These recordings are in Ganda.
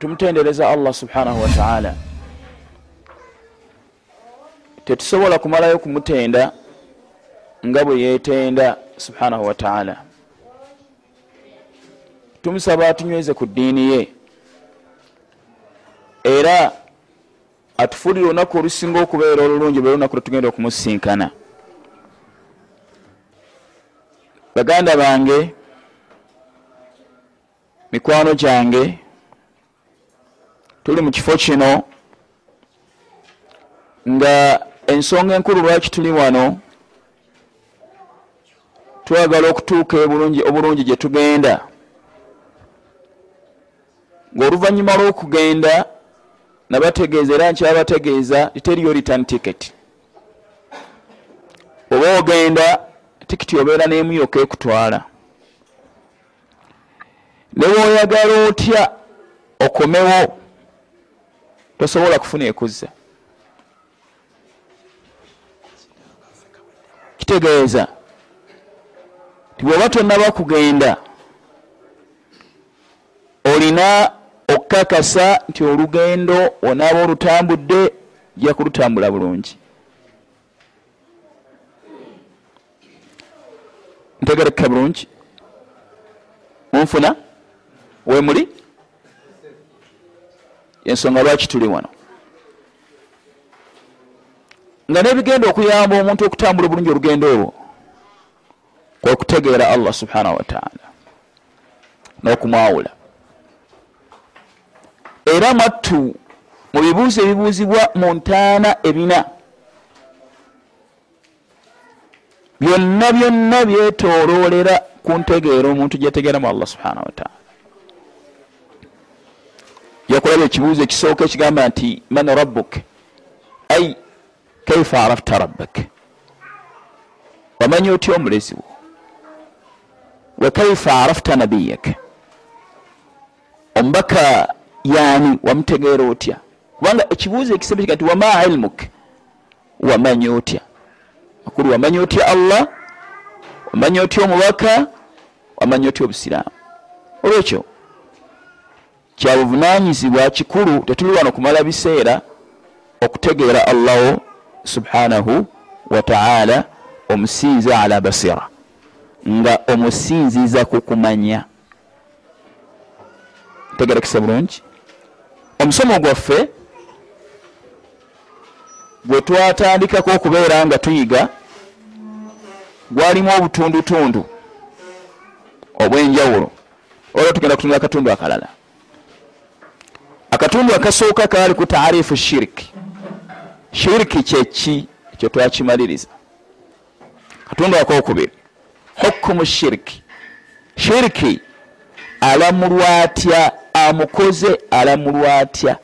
tumutendereza allah subhanahu wataala tetusobola kumalayo kumutenda nga bwe yetenda subhanahu wataala tumusaba atunyweze ku ddiini ye. Era atufuulire olunaku olusinga okubeera olulungi bwe lunaku lwetugenda okumusinkana. Baganda bange mikwano gyange tuli mu kifo kino nga ensonga enkulu lwaki tuli wano twagala okutuuka obulungi gye tugenda. Ng'oluvannyuma lw'okugenda nabategeeza era nkyabategeeza literiyo return ticket. Oba ogenda tikiti obeera n'emuyoka ekutwala. Ne woyagala otya okomewo tosobola kufuna ekuzza kitegeeza ti bw'oba tonnaba kugenda olina okukakasa nti olugendo onaaba olutambudde jja kulutambula bulungi. Ntegerekeka bulungi. Munfuna? Wemuli ensonga lwaki tuli wano? Nga nebigenda okuyamba omuntu okutambula obulungi olugendo olwo kwekutegeera allah subhanahu wataala n'okumwawula. Era mattu mu bibuuzo ebibuuzibwa mu ntaana ebina byonna byonna byetooloolera ku ntegeera omuntu gyetegeeramu allah subhanahu wataala yakulaba ekibuuzo ekisooka ekigamba nti man rabbuk? Ai kaifa arafta rabbak? Wamanya otya omulezi wo? Wa kaifa arafta nabiyak omubaka yaani wamutegeera otya? Kubanga ekibuuzo ekisembe kiga nti wama ilmuk? Wamanya otya? Makulu wamanya otya allah? Wamanya otya omubaka? Wamanya otya obusiraamu? Olwekyo kyabuvunanyizibwa kikulu tetuli wano kumala biseera okutegeera allahu subhanahu wataala omusinza ala basira nga omusinziza kukumanya tegerekesa bulungi? Omusomo gwaffe gwe twatandikako okubeera nga tuyiga gwalimu obutundutundu obwenjawulo. Olwo tugenda kutunula akatundu akalala akatundu akasooka kaali ku taarifu shiriki shiriki kyeki ekyo twakimaliriza katundu akokubiri. Hukumu shiriki shiriki alamulwa atya amukoze alamulwa atya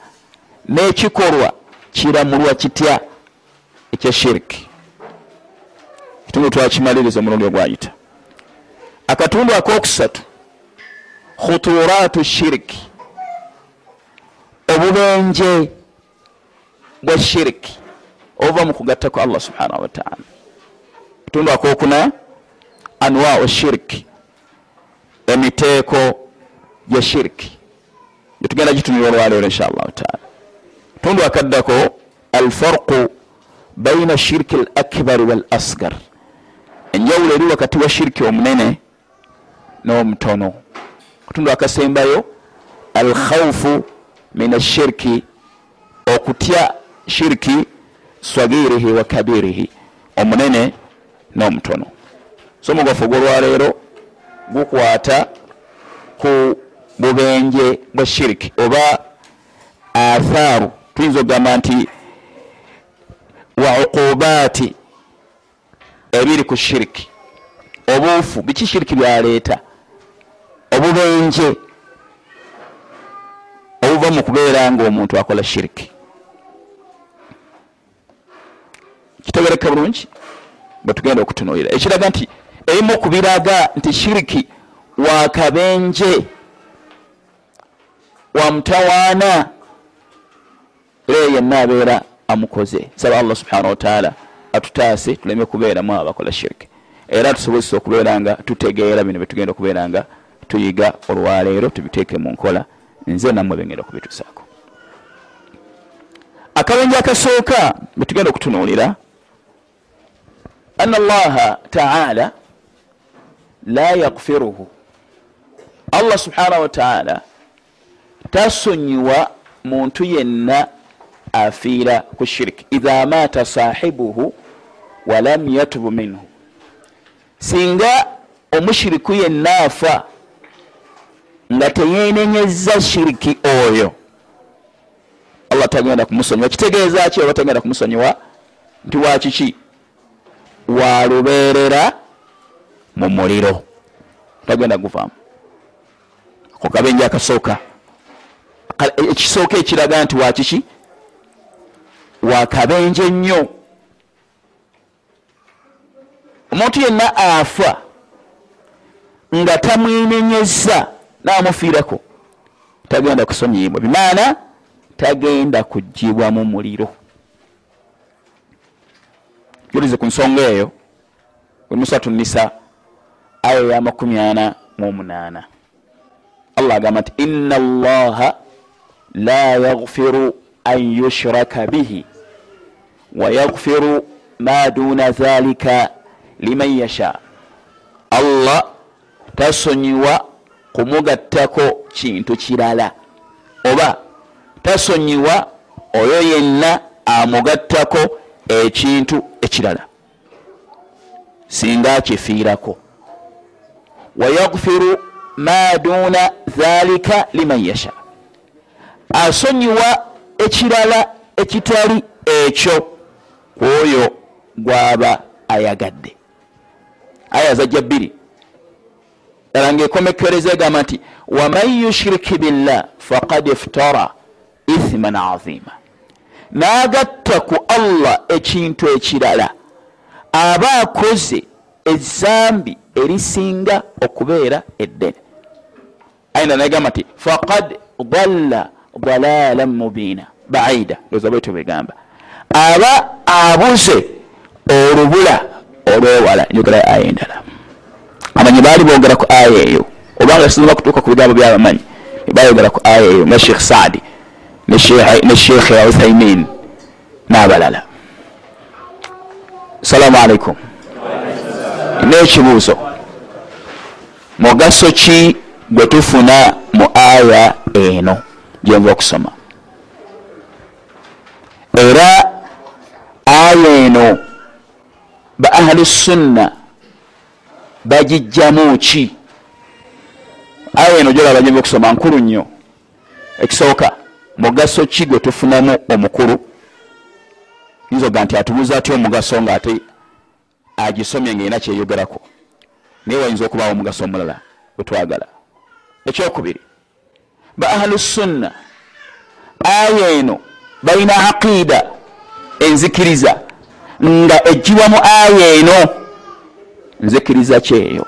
n'ekikolwa kiramulwa kitya? Ekya shiriki kitundu twakimaliriza omulundi ogwayita. Akatundu akokusatu khuturatu shiriki obubenje bwa shiriki obuva mu kugattako allah subhanahu wataala katundu akokuna anwau shiriki emiteeko gya shiriki gyetugenda gitunira olwaleero insha allahu taala. Tundu akaddako alfarqu baina shiriki al akbari wal asgar. Enjawulo eri wakati wa shiriki omunene n'omutono katundu akasembayo alkhaufu min ashiriki okutya shiriki swagirihi wa kabirihi omunene n'omutono so omugwafu gwolwaleero gukwata ku bubenje bwa shiriki oba athaaru. Tuyinza okugamba nti wa uqubaati ebiri ku shiriki obuufu biki shiriki byaleeta? Obubenje obuva mu kubeera nga omuntu akola shiriki. Kitegereka bulungi bwetugenda okutunuulira. Ekiraga nti ebimu kubiraga nti shiriki wakabenje wamutawaana era yenna abeera amukoze. Saba allah subhanahu wataala atutaase tuleme kubeeramu abakola shiriki. Era tusobozesa okubeera nga tutegeera bino byetugenda okubeera nga tuyiga olwaleero tubiteeke mu nkola nze nammwe bengenda okubitusaako akabenje akasooka betugenda okutunuulira ana allaha taala la yakfiruhu allah subhanahu wataala tasonyiwa muntu yenna afiira ku shirik idha maata sahibuhu walam yatubu minhu. Singa omushiriku yenna afa nga teyenenyeza shiriki oyo. Allah tagenda kumusonyiwa. Kitegeeza ki oba tagenda kumusonyiwa? Nti wakiki walubeerera mu muliro. Tagenda guvaamu ako kabenje akasooka ekisooka ekiraga nti wakiki wakabenje nnyo. Omuntu yenna afa nga tamwenenyeza namufiirako. Tagenda kusonyiyibwa bimaana tagenda kugibwa mu muliro. Julize ku nsonga eyo emusatu nisa aya ya makumi ana mu munaana allah agamba nti ina allaha la yaghfiru an yushraka bihi wayaghfiru ma duna dhalika liman yasha. Allah tasonyiwa kumugattako kintu kirala. Oba tasonyiwa oyo yenna amugattako ekintu ekirala. Singa akifiirako. Wayaghfiru ma duna dhalika liman yasha. Asonyiwa ekirala ekitali ekyo kwoyo gwaba ayagadde. Aya zajja bbiri ddala ngaekomekereza egamba nti waman yushiriki billah faqad iftara ithiman azima. N'agatta ku allah ekintu ekirala. Aba akoze ezambi erisinga okubeera eddene. Ayina nagamba nti faqad dalla dalalan mubiina baida ndoza bwetyo begamba aba abuze olubula olwewala. Njogera aya endala amanyi baali bogera ku aya eyo obanga sinza kutuuka ku bigambo byabamanyi bayogera ku aya eyo nga sheikh saadi ne sheikh uthaimin n'abalala. Salamu alaikum n'ekibuuzo mugaso ki gwe tufuna mu aya eno gyenva okusoma? Era aya eno ba ahli sunna bagijjamu ki? Aya eno gyolaba gyenva okusoma nkulu nnyo. Ekisooka mugaso ki gwe tufunamu omukulu? Yinza oga nti atubuuza atya omugaso nga ate agisomye ngaerina kyeyogerako? Naye wayinza okubaawo omugaso omulala wetwagala ekyokubiri ba ahlu sunna aya eno balina aqiida enzikiriza nga ejjibwa mu aya eno nzikiriza kyeyo.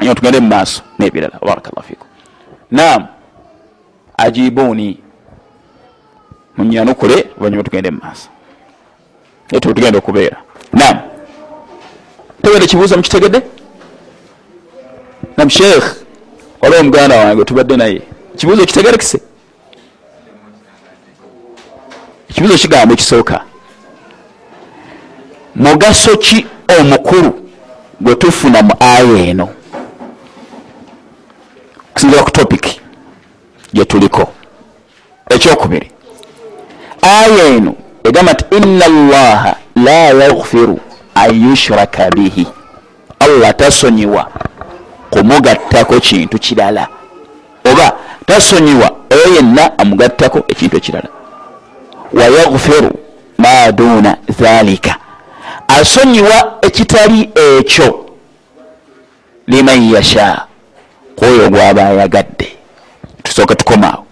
Nyo tugende mu maaso nebirala. Barakallah fikum naam. Ajibuuni munyanukule oluvanyuma tugende mu maaso. Naye tugenda okubeera. Naam. Tegedde ekibuuzo mukitegedde? Nam sheikh. Waliwo muganda wange tubadde naye. Ekibuuzo kitegerekise ekibuuzo kigamba ekisooka. Mugaso ki omukulu gwe tufuna mu aya eno. Okusinzira ku topic gyetuliko ekyokubiri. Aya eno egamba nti ina llaha la yaghfiru an yushraka bihi. Allah tasonyiwa kumugattako kintu kirala. Oba tasonyiwa oyo yenna amugattako ekintu ekirala. Wayaghfiru ma duna dhalika asonyiwa ekitali ekyo liman yasha kwoyo gwaba ayagadde. Tusooke tukomaawo.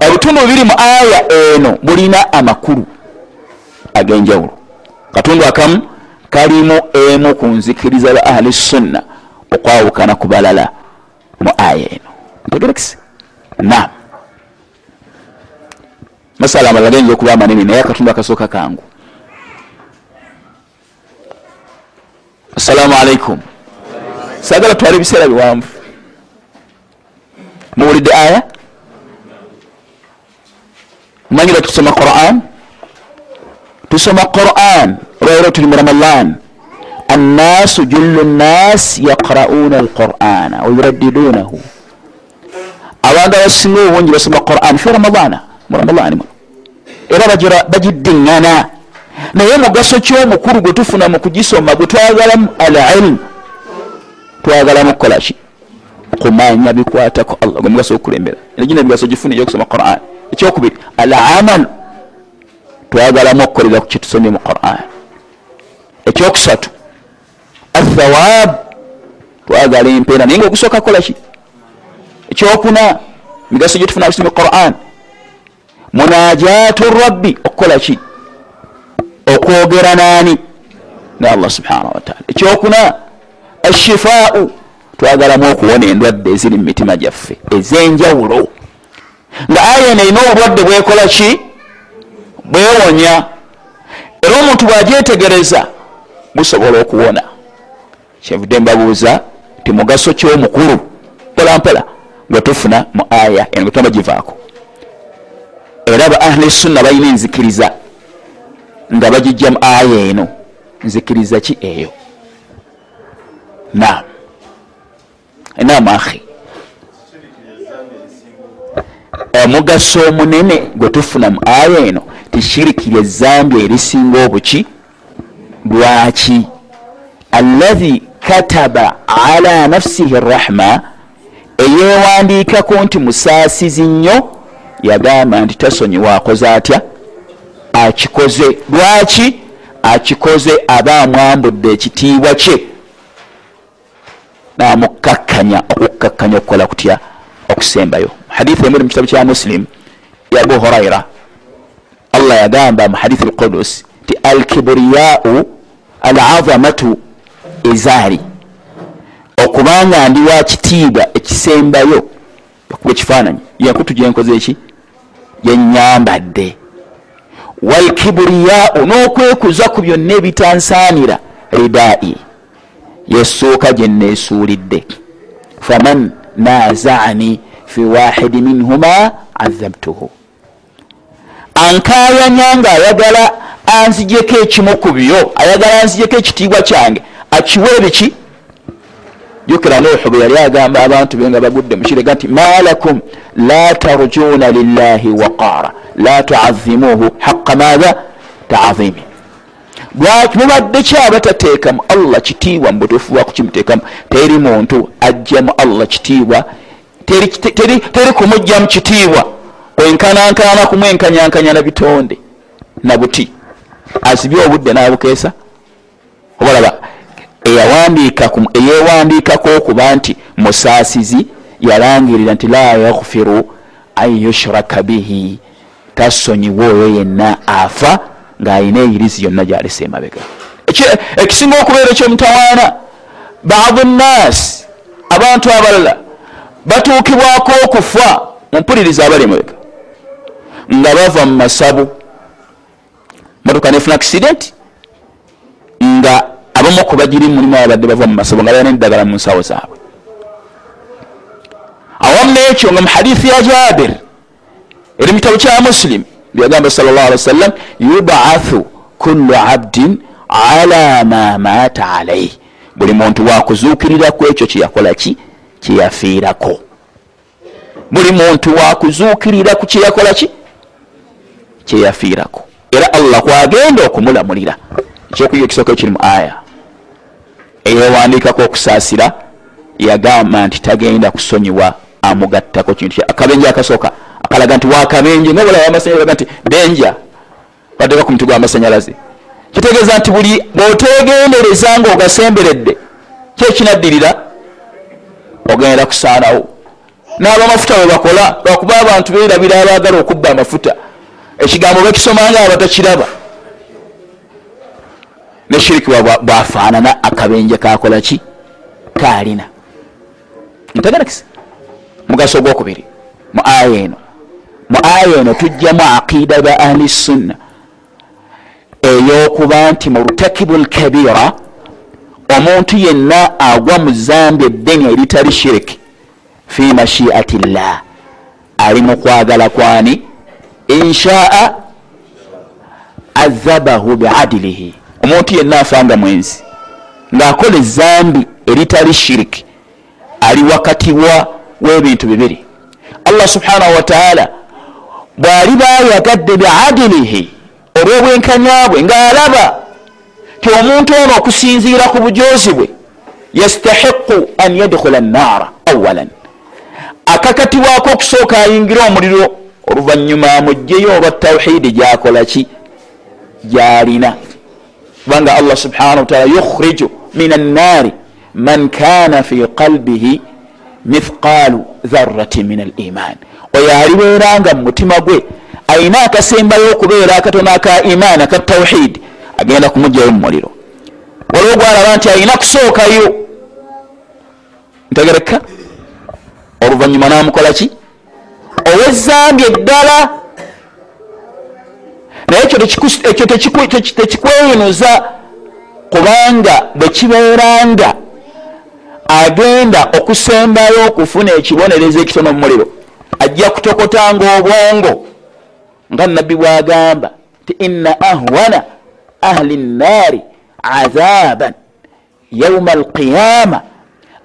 Ebitundu bibiri mu aya eno bulina amakulu ag'enjawulo. Katundu akamu kalimu emu ku nzikiriza ba ahli sunna okwawukana ku balala mu aya eno. Ntegerekise nam masala amalala gayinza okuba amanene naye akatundu akasooka kangu assalamu alaikum. Sagala twala ebiseera biwanvu. Muwulidde aya manyi lwaki tusoma quran? Tusoma quran olwairo tuli mu ramadan. Annasu jullu nnas yaqrauna alqurana wayuraddidunahu abantu abasinga obungi basoma quran fi ramadana mu ramadani muno. Era bagiddiŋŋana naye mugaso kyomukulu gwe tufuna mu kugisoma gwe twagalamu al ilmu twagalamu kukolaki kumanya bikwatako allah gwe mugaso okukulembera. Gina emigaso gifuna eyokusoma quran. Ekyokubiri al amalu twagalamu okukolera ku kyetusomye mu quran. Ekyokusatu athawab twagala empeera. Naye nga okusooka kukolaki ekyokuna migaso gyetufuna kusomye quran. Munajatu rabbi okukolaki okwogera naani ne allah subhanahu wataala ekyokuna ashifaau twagalamu okuwona endwadde eziri mu mitima gyaffe ez'enjawulo. Nga aya eno erina obulwadde bwekola ki? Bwewonya. Era omuntu bwagyetegereza busobola okuwona. Kyenvudde mbabuuza ti mugaso kyomukulu mpolampola gwe tufuna mu aya eno gwe tuma givaako. Era ba ahli sunna balina enzikiriza nga bagijja mu aya eno. Nzikiriza ki eyo? Nam nam ahi omugaso omunene gwe tufuna mu aya eno tishirikirya ezambi erisinga obuki? Lwaki? Allahi kataba ala nafsihi rahma eyewandiikako nti musaasizi nnyo yagamba nti tasonyiwa akoze atya akikoze lwaki akikoze aba amwambudde ekitiibwa kye? Namukakkanya okukkakkanya okukola kutya okusembayo. Hadithi emuli mu kitabu kya muslim ya abu huraira allah yagamba mu hadithi alqudus ti alkiburiyau alazamatu ezaali okubanga ndi wa kitiibwa ekisembayo okuba ekifaananyi. Yankutu gyenkoze eki? Gyenyambadde walkiburiyau n'okwekuza ku byonna ebitansaanira ridai. Yessuuka gyeneesuulidde faman nazaani fi wahidi minhuma azabtuhu ankayanya nga ayagala anzijeko ekimu ku byo ayagala anzijeko ekitiibwa kyange akiwe ebiki jukira nuhu bwe yali agamba abantu be nga bagudde mukirega nti malakum la tarjuna lillahi waqara la tuazimuhu haqa maatha taazimi lwaki mubadde ki abatateekamu allah kitiibwa mu butuufu bwa kukimuteekamu teri muntu ajjamu allah kitiibwa. Teri kumugjamu kitiibwa. Kwenkanankana kumwenkanyankanya na bitonde na buti. Asibye obudde n'abukeesa? Obalaba eyewandiikako okuba nti musaasizi yalangirira nti la yaghfiru an yushraka bihi. Tasonyiwa oyo yenna afa ng'alina eyirizi yonna gyalesa emabega. Ekisinga okubeera ekyomutawaana baadu nnaasi abantu abalala batuukibwako okufa mumpuliriza abali emabega. Nga bava mu masabu motoka nefuna accident nga abamu okubagiri mulimu abadde bava mu masabu nga balina eddagala mu nsawo zaabwe. Awamu nekyo nga mu hadithi ya jabir eri mu kitabo kya muslim byagamba sal llah alih wasallam yubaathu kullu abdin ala ma maata alaihi buli muntu wakuzuukiriraku ekyo kyeyakolaki kyeyafiirako buli muntu wakuzuukirira ku kyeyakolaki kyeyafiirako era allah kwagenda okumulamulira. Ekyokuyiga ekisooka ekiri mu aya eyewandiikako okusaasira yagamba nti tagenda kusonyiwa amugattako kintu akabenje akasooka akalaga nti wakabenje nga bulawa amasanyalaze nti benja baddeka ku muti gw'amasanyalaze kitegeeza nti buli bwotegendereza nga ogasemberedde kyekinaddirira ogenda kusaanawo. N'abamafuta bwe bakola lwakuba abantu beerabira abaagala okubba amafuta. Ekigambo bakisoma nga abatakiraba ne shiriki bwafaanana akabenje kakola ki? Kaalina. Ntegerekisa mugaso gwokubiri mu aya eno. Mu aya eno tujjamu aqida ba ahli sunna. Eyokuba nti murtakibu lkabira omuntu yenna agwa mu zambi eddene eritali shiriki fi mashiati llah ali mu kwagala kwani? Inshaa adhabahu biadilihi omuntu yenna afanga mwenzi ng'akola ezambi eritali shiriki ali wakati wa w'ebintu bibiri. Allah subhanahu wataala bw'ali bayagadde biadilihi olw'obwenkanya bwe ng'alaba ti omuntu ono okusinziira ku bujozi bwe yastahiqu an yadkhula nnaara awalan akakatibwako okusooka ayingira omuliro oluvanyuma mugjeyo olwa tawhidi gyakola ki? Gyalina kubanga allah subhanahu wataala yukhriju min annaari man kana fi qalbihi mithqalu dharati min al iman. Oyo alibeeranga mu mutima gwe ayina akasembayo okubeera akatono aka imaani aka tawhidi agenda kumugjayo mu muliro. Waliwo gwalaba nti ayina kusookayo. Ntegereka. Oluvanyuma namukola ki? Owezambi eddala naye ekyo tekikweyinuza kubanga bwe kibeeranga agenda okusembayo okufuna ekibonerezo ekitono mu muliro ajja kutokotanga obwongo. Nga nabbi bwagamba ti inna ahwana ahli nnaari adhaban yauma alqiyama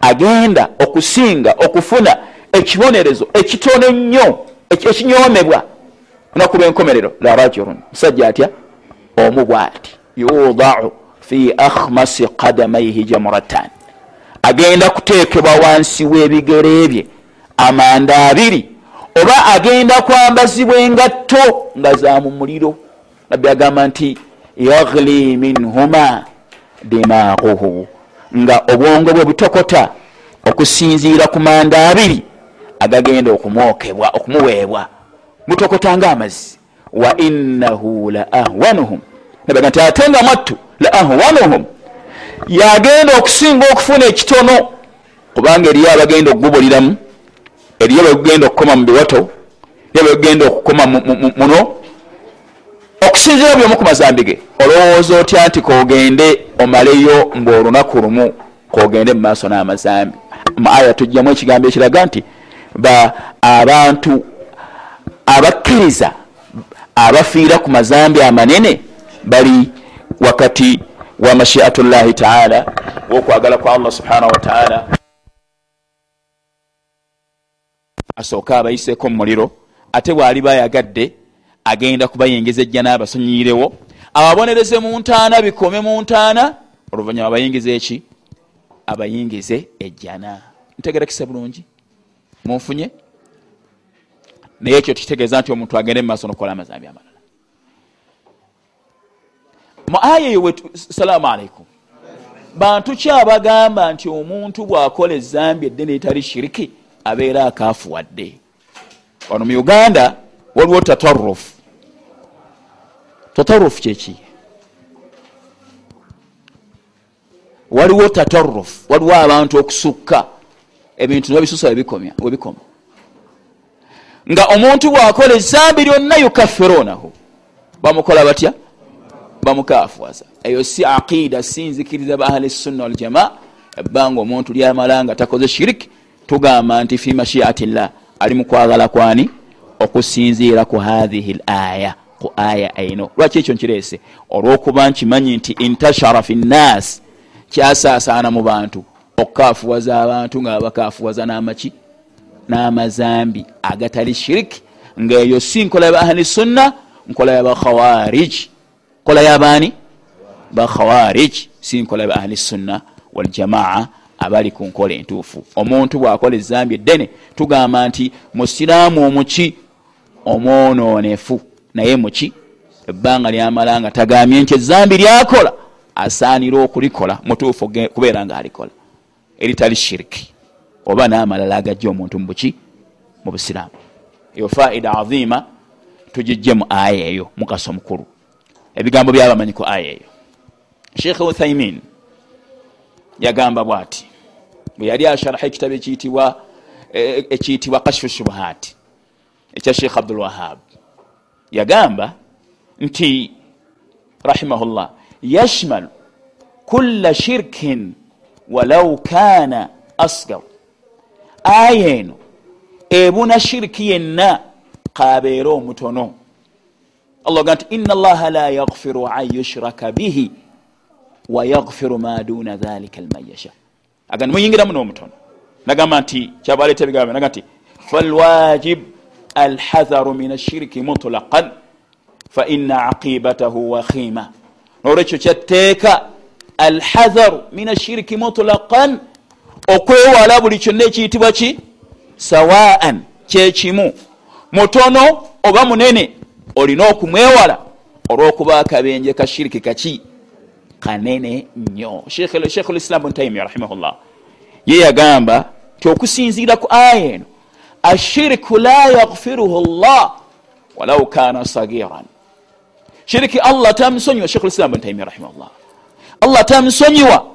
agenda okusinga okufuna ekibonerezo ekitono ennyo ekinyomebwa onakuba enkomerero la rajulun musajja atya? Omu bwati yudau fi akhmasi qadamaihi jamuratan agenda kuteekebwa wansi w'ebigere bye amanda abiri oba agenda kwambazibwa engatto nga za mu muliro. Nabbi agamba nti yagli minhuma dimaaguhu nga obwongo bwe butokota okusinziira ku manda abiri agagenda okumwokebwa okumuweebwa butokota nga amazzi wa innahu la ahwanuhum. Nabaga nti ate nga mwattu la ahwanuhum. Yagenda okusinga okufuna ekitono kubanga eriyo abagenda okugubuliramu eriyo begugenda okukoma mu biwato eriyo begugenda okukoma muno. Okusinzira byomu ku mazambi ge olowooza otya nti kogende omaleyo ngaolunaku lumu kogende mu maaso n'amazambi? Mu aya tujjamu ekigambo ekiraga nti ba abantu abakkiriza abafiira ku mazambi amanene bali wakati wa mashiatu llahi taala wokwagala kwa allah subhanahu wataala asooke abayiseeko mu muliro ate bwali bayagadde agenda kubayingiza ejja n'abasonyiirewo ababonereze mu ntaana bikome mu ntaana oluvanyuma abayingize eki? Abayingize ejjana. Ntegerekise bulungi. Munfunye naye ekyo tukitegeeza nti omuntu agende mu maaso nokukola amazambi amalala. Mu aya eyo salaamu aleikum bantu kyabagamba nti omuntu bw'akola ezambi eddene etali shiriki abeera akaafuwadde. Wano mu uganda waliwo tatarufu tatarufu kyeki waliwo tatarufu waliwo abantu okusukka ebintu nibabisusa webikoma nga omuntu bwakola ezambi lyonna yukafirunahu bamukola batya? Bamukafuwaza. Eyo si aqida si nzikiriza ba ahli sunna waljamaa ebbanga omuntu lyamala nga takoze shiriki tugamba nti fi mashiati llah ali mukwagala kwani? Okusinziira ku hathihi l aya ku aya eno. Lwaki ekyo nkireese? Olwokuba nkimanyi nti intashara fi nnaasi kyasaasaana mu bantu. Okukafuwaza abantu nga babakafuwaza n'amaki n'amazambi agatali shiriki ngaeyo si nkola yaba ahli sunna nkola yaba khawarij nkola yabaani bakhawarij. Si nkola yaba ahli sunna waljamaa abali ku nkola entuufu. Omuntu bwakola ezambi eddene tugamba nti musiraamu omuki omwononefu naye muki? Ebbanga lyamala nga tagambye nti ezambi lyakola asaanira okulikola mutuufu kubeera nga alikola eritali shiriki oba n'amalala agajja omuntu mubuki mu busiraamu. Eyo faida azima tugijje mu aya eyo mugaso mukulu ebigambo byabamanyi ku aya eyo. Sheikh uthaimin yagamba bwati bwe yali asharaha ekitabo ekiyitibwa ekiyitibwa kashfu shubuhati ekya sheikh abdulwahab yagamba nti rahimahullah yashmalu kulla shirkin walau kana asgar aya eno ebuna shiriki yenna kabeere omutono. Allah ga nti ina allaha la yaghfiru an yushraka bihi wayagfiru ma duna dhalika lman yasha. Aga nimuyingiramu n'omutono nagamba nti kyabaleeta ebigambo naga nti falwajib alhadharu min ashiriki mutlaqan faina aqibatahu wakhima nolwekyo kyatteeka alhadharu min ashiriki mutlaqan okwewala buli kyonna ekiyitibwa ki? Sawaan. Kyekimu mutono oba munene olina okumwewala olwokuba akabenje ka shiriki kaki? Kanene nnyo. Shekh lislam bntaimia rahimahullah ye yagamba ti okusinziira ku aya eno ashiriku la yaghfiruhu llah walau kana sagiran shiriki allah tamusonyiwa shekh lislam bntaimia rahimahullah. Allah tamusonyiwa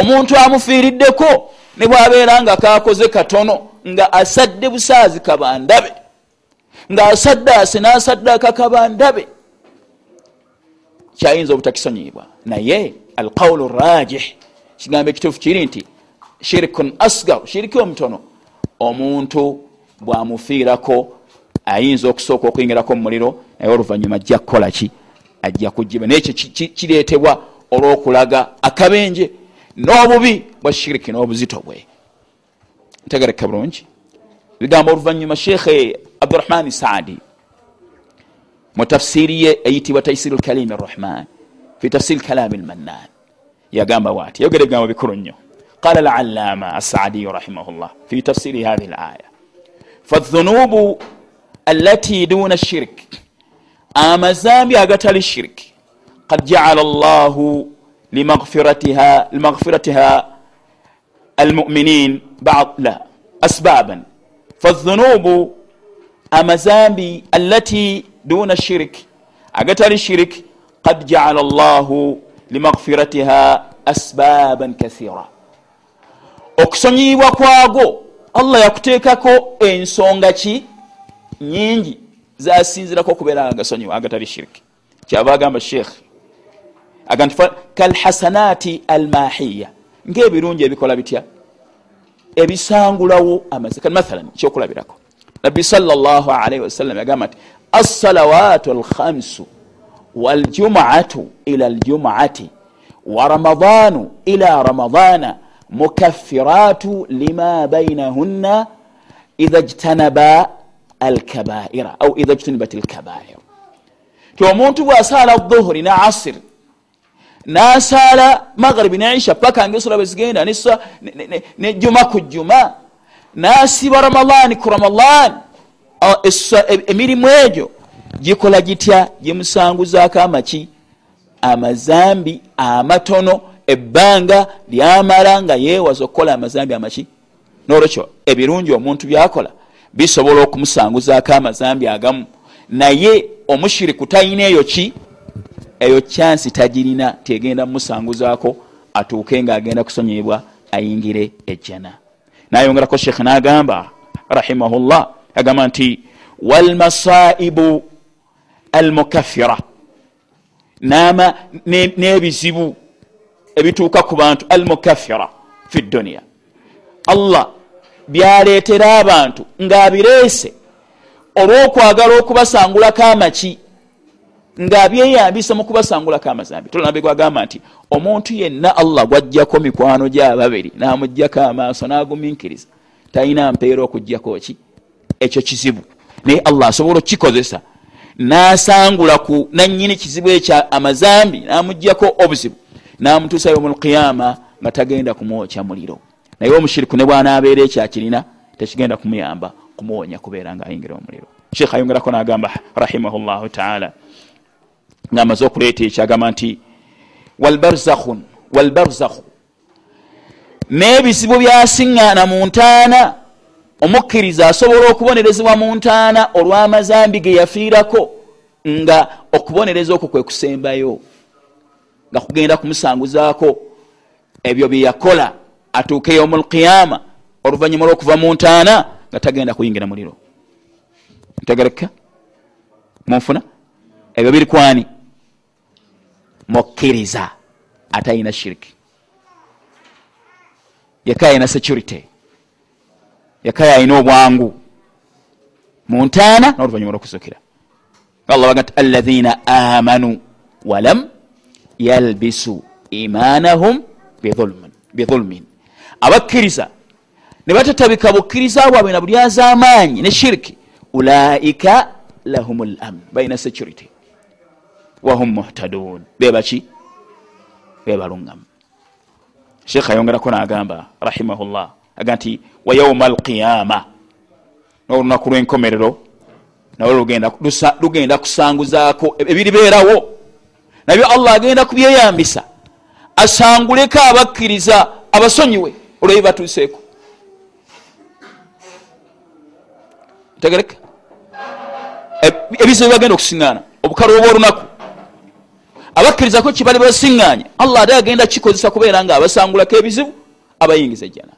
omuntu amufiiriddeko ne bwabeera nga kakoze katono nga asadde busaazi kabandabe nga asaddaase n'asaddaaka kabandabe kyayinza obutakisonyibwa naye alqawulu rajih kigambo ekituufu kiri nti shirikun asgar shiriki omutono omuntu bwamufiirako ayinza okusooka okuyingirako mumuliro naye oluvanyuma ajja kukola ki? Ajja kujiba naye ekyo kireetebwa olwokulaga akabenje n'obubi bwa shiriki n'obuzito bwe. Ntegereka bulungi. Bigambo oluvanyuma shekhe abdurahmani saadi mu tafsiri ye eyitibwa taisiri lkalimi rrahman fi tafsiri kalami lmannan yagamba waati yogera ebigambo bikulu nnyo. Qala alalama asaadiyu rahimahullah fi tafsiri hathi laya fadhunubu allati duna shirik amazambi agatali shirik qad jaala llahu limaghfiratiha almuminin la asbaban fadhunubu amazambi allati duna shirik agatali shirik qad jaala llahu limaghfiratiha asbaban kathira okusonyiyibwa kwago allah yakuteekako ensonga ki nyingi zasinzirako okubeera nga gasonyiwa agatali shirik kyava agamba sheekh aga nti kalhasanati almahiya ngaebirungi ebikola bitya? Ebisangulawo amazika mathalan kyokulabirako. Nabbi salllahalaihi wasallam yagamba nti assalawatu alkhamsu waljumuatu ila aljumuati wa ramadanu ila ramadana mukaffiratu lima bainahunna idha jtanaba alkabaira. Au idha jtunibat alkabair. Ti omuntu bwasaala dhuhuri ne asiri nasaala maghribi ne isha paka ngaesula bwezigenda nejuma ku juma. Nasiba ramadani ku ramadan emirimu egyo gikola gitya? Gimusanguzaako amaki amazambi amatono ebbanga lyamala nga yeewaza okukola amazambi amaki. Nolwekyo ebirungi omuntu byakola bisobola okumusanguzaako amazambi agamu. Naye omushiriku talina eyo ki eyo kyansi tagirina tegenda mumusanguzaako atuuke ngaagenda kusonyebwa ayingire ejjana. Nayongerako sheekh nagamba rahimahullah agamba nti walmasaibu almukaffira n'ebizibu ebituuka ku bantu almukaffira fi dduniya allah byaleetera abantu ng'abireese olw'okwagala okubasangulako amaki ng'abyeyambisa mu kubasangulako amazambi tolanabe gwagamba nti omuntu yenna allah gwajjako mikwano gyababiri n'amugjako amaaso n'aguminkiriza talina mpeera okugjako ki? Ekyo kizibu. Naye allah asobola okukikozesa n'asangula ku nannyini kizibu ekyo amazambi n'amugjako obuzibu n'amutuusa yomulqiyama nga tagenda kumwokya muliro. Naye omushiriku ne bwanaabeera ekyakirina tekigenda kumuyamba kumuwonya kubeera nga ayingira omuliro. Sheekh ayongerako n'agamba rahimahullahu taala ngaamaze okuleeta ekyagamba nti walbarzakhun walbarzakhu. N'ebizibu byasiŋŋaana mu ntaana omukkiriza asobola okubonerezebwa mu ntaana olw'amazambi ge yafiirako nga okubonereza okwo kwe kusembayo nga kugenda kumusanguzaako ebyo bye yakola atuuke yomu lqiyama oluvannyuma lwokuva mu ntaana nga tagenda kuyingira muliro. Ntegereka munfuna ebyo biri kwani? Mukkiriza atalina shiriki. Yeka alina security. Yeka yalina obwangu. Mu ntaana n'oluvanyuma lwokusukira allah baga nti alaina amanu walam yalbisu imanahum bidhulmin abakkiriza ne batatabika bukkiriza bwabwe na buli az'amaanyi ne shiriki. Ulaika lahum lamun balina security wahum muhtadun. Bebaki bebalungamu sheekh ayongerako nagamba rahimahullah aga nti wa yauma alqiyama nolunaku lwenkomerero nawe lugenda kusanguzaako ebiribeerawo nabyo allah agenda kubyeyambisa asanguleko abakkiriza abasonyiwe olwebi batuuseeko. Tegereka? Ebizibu bagenda okusiŋgaana obukale obwa olunaku abakkirizako kibali basiŋŋaanye. Allah ate agenda kikozesa kubeera nga abasangulako ebizibu abayingiza ejjana.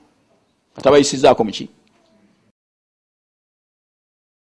Atabayisizaako muki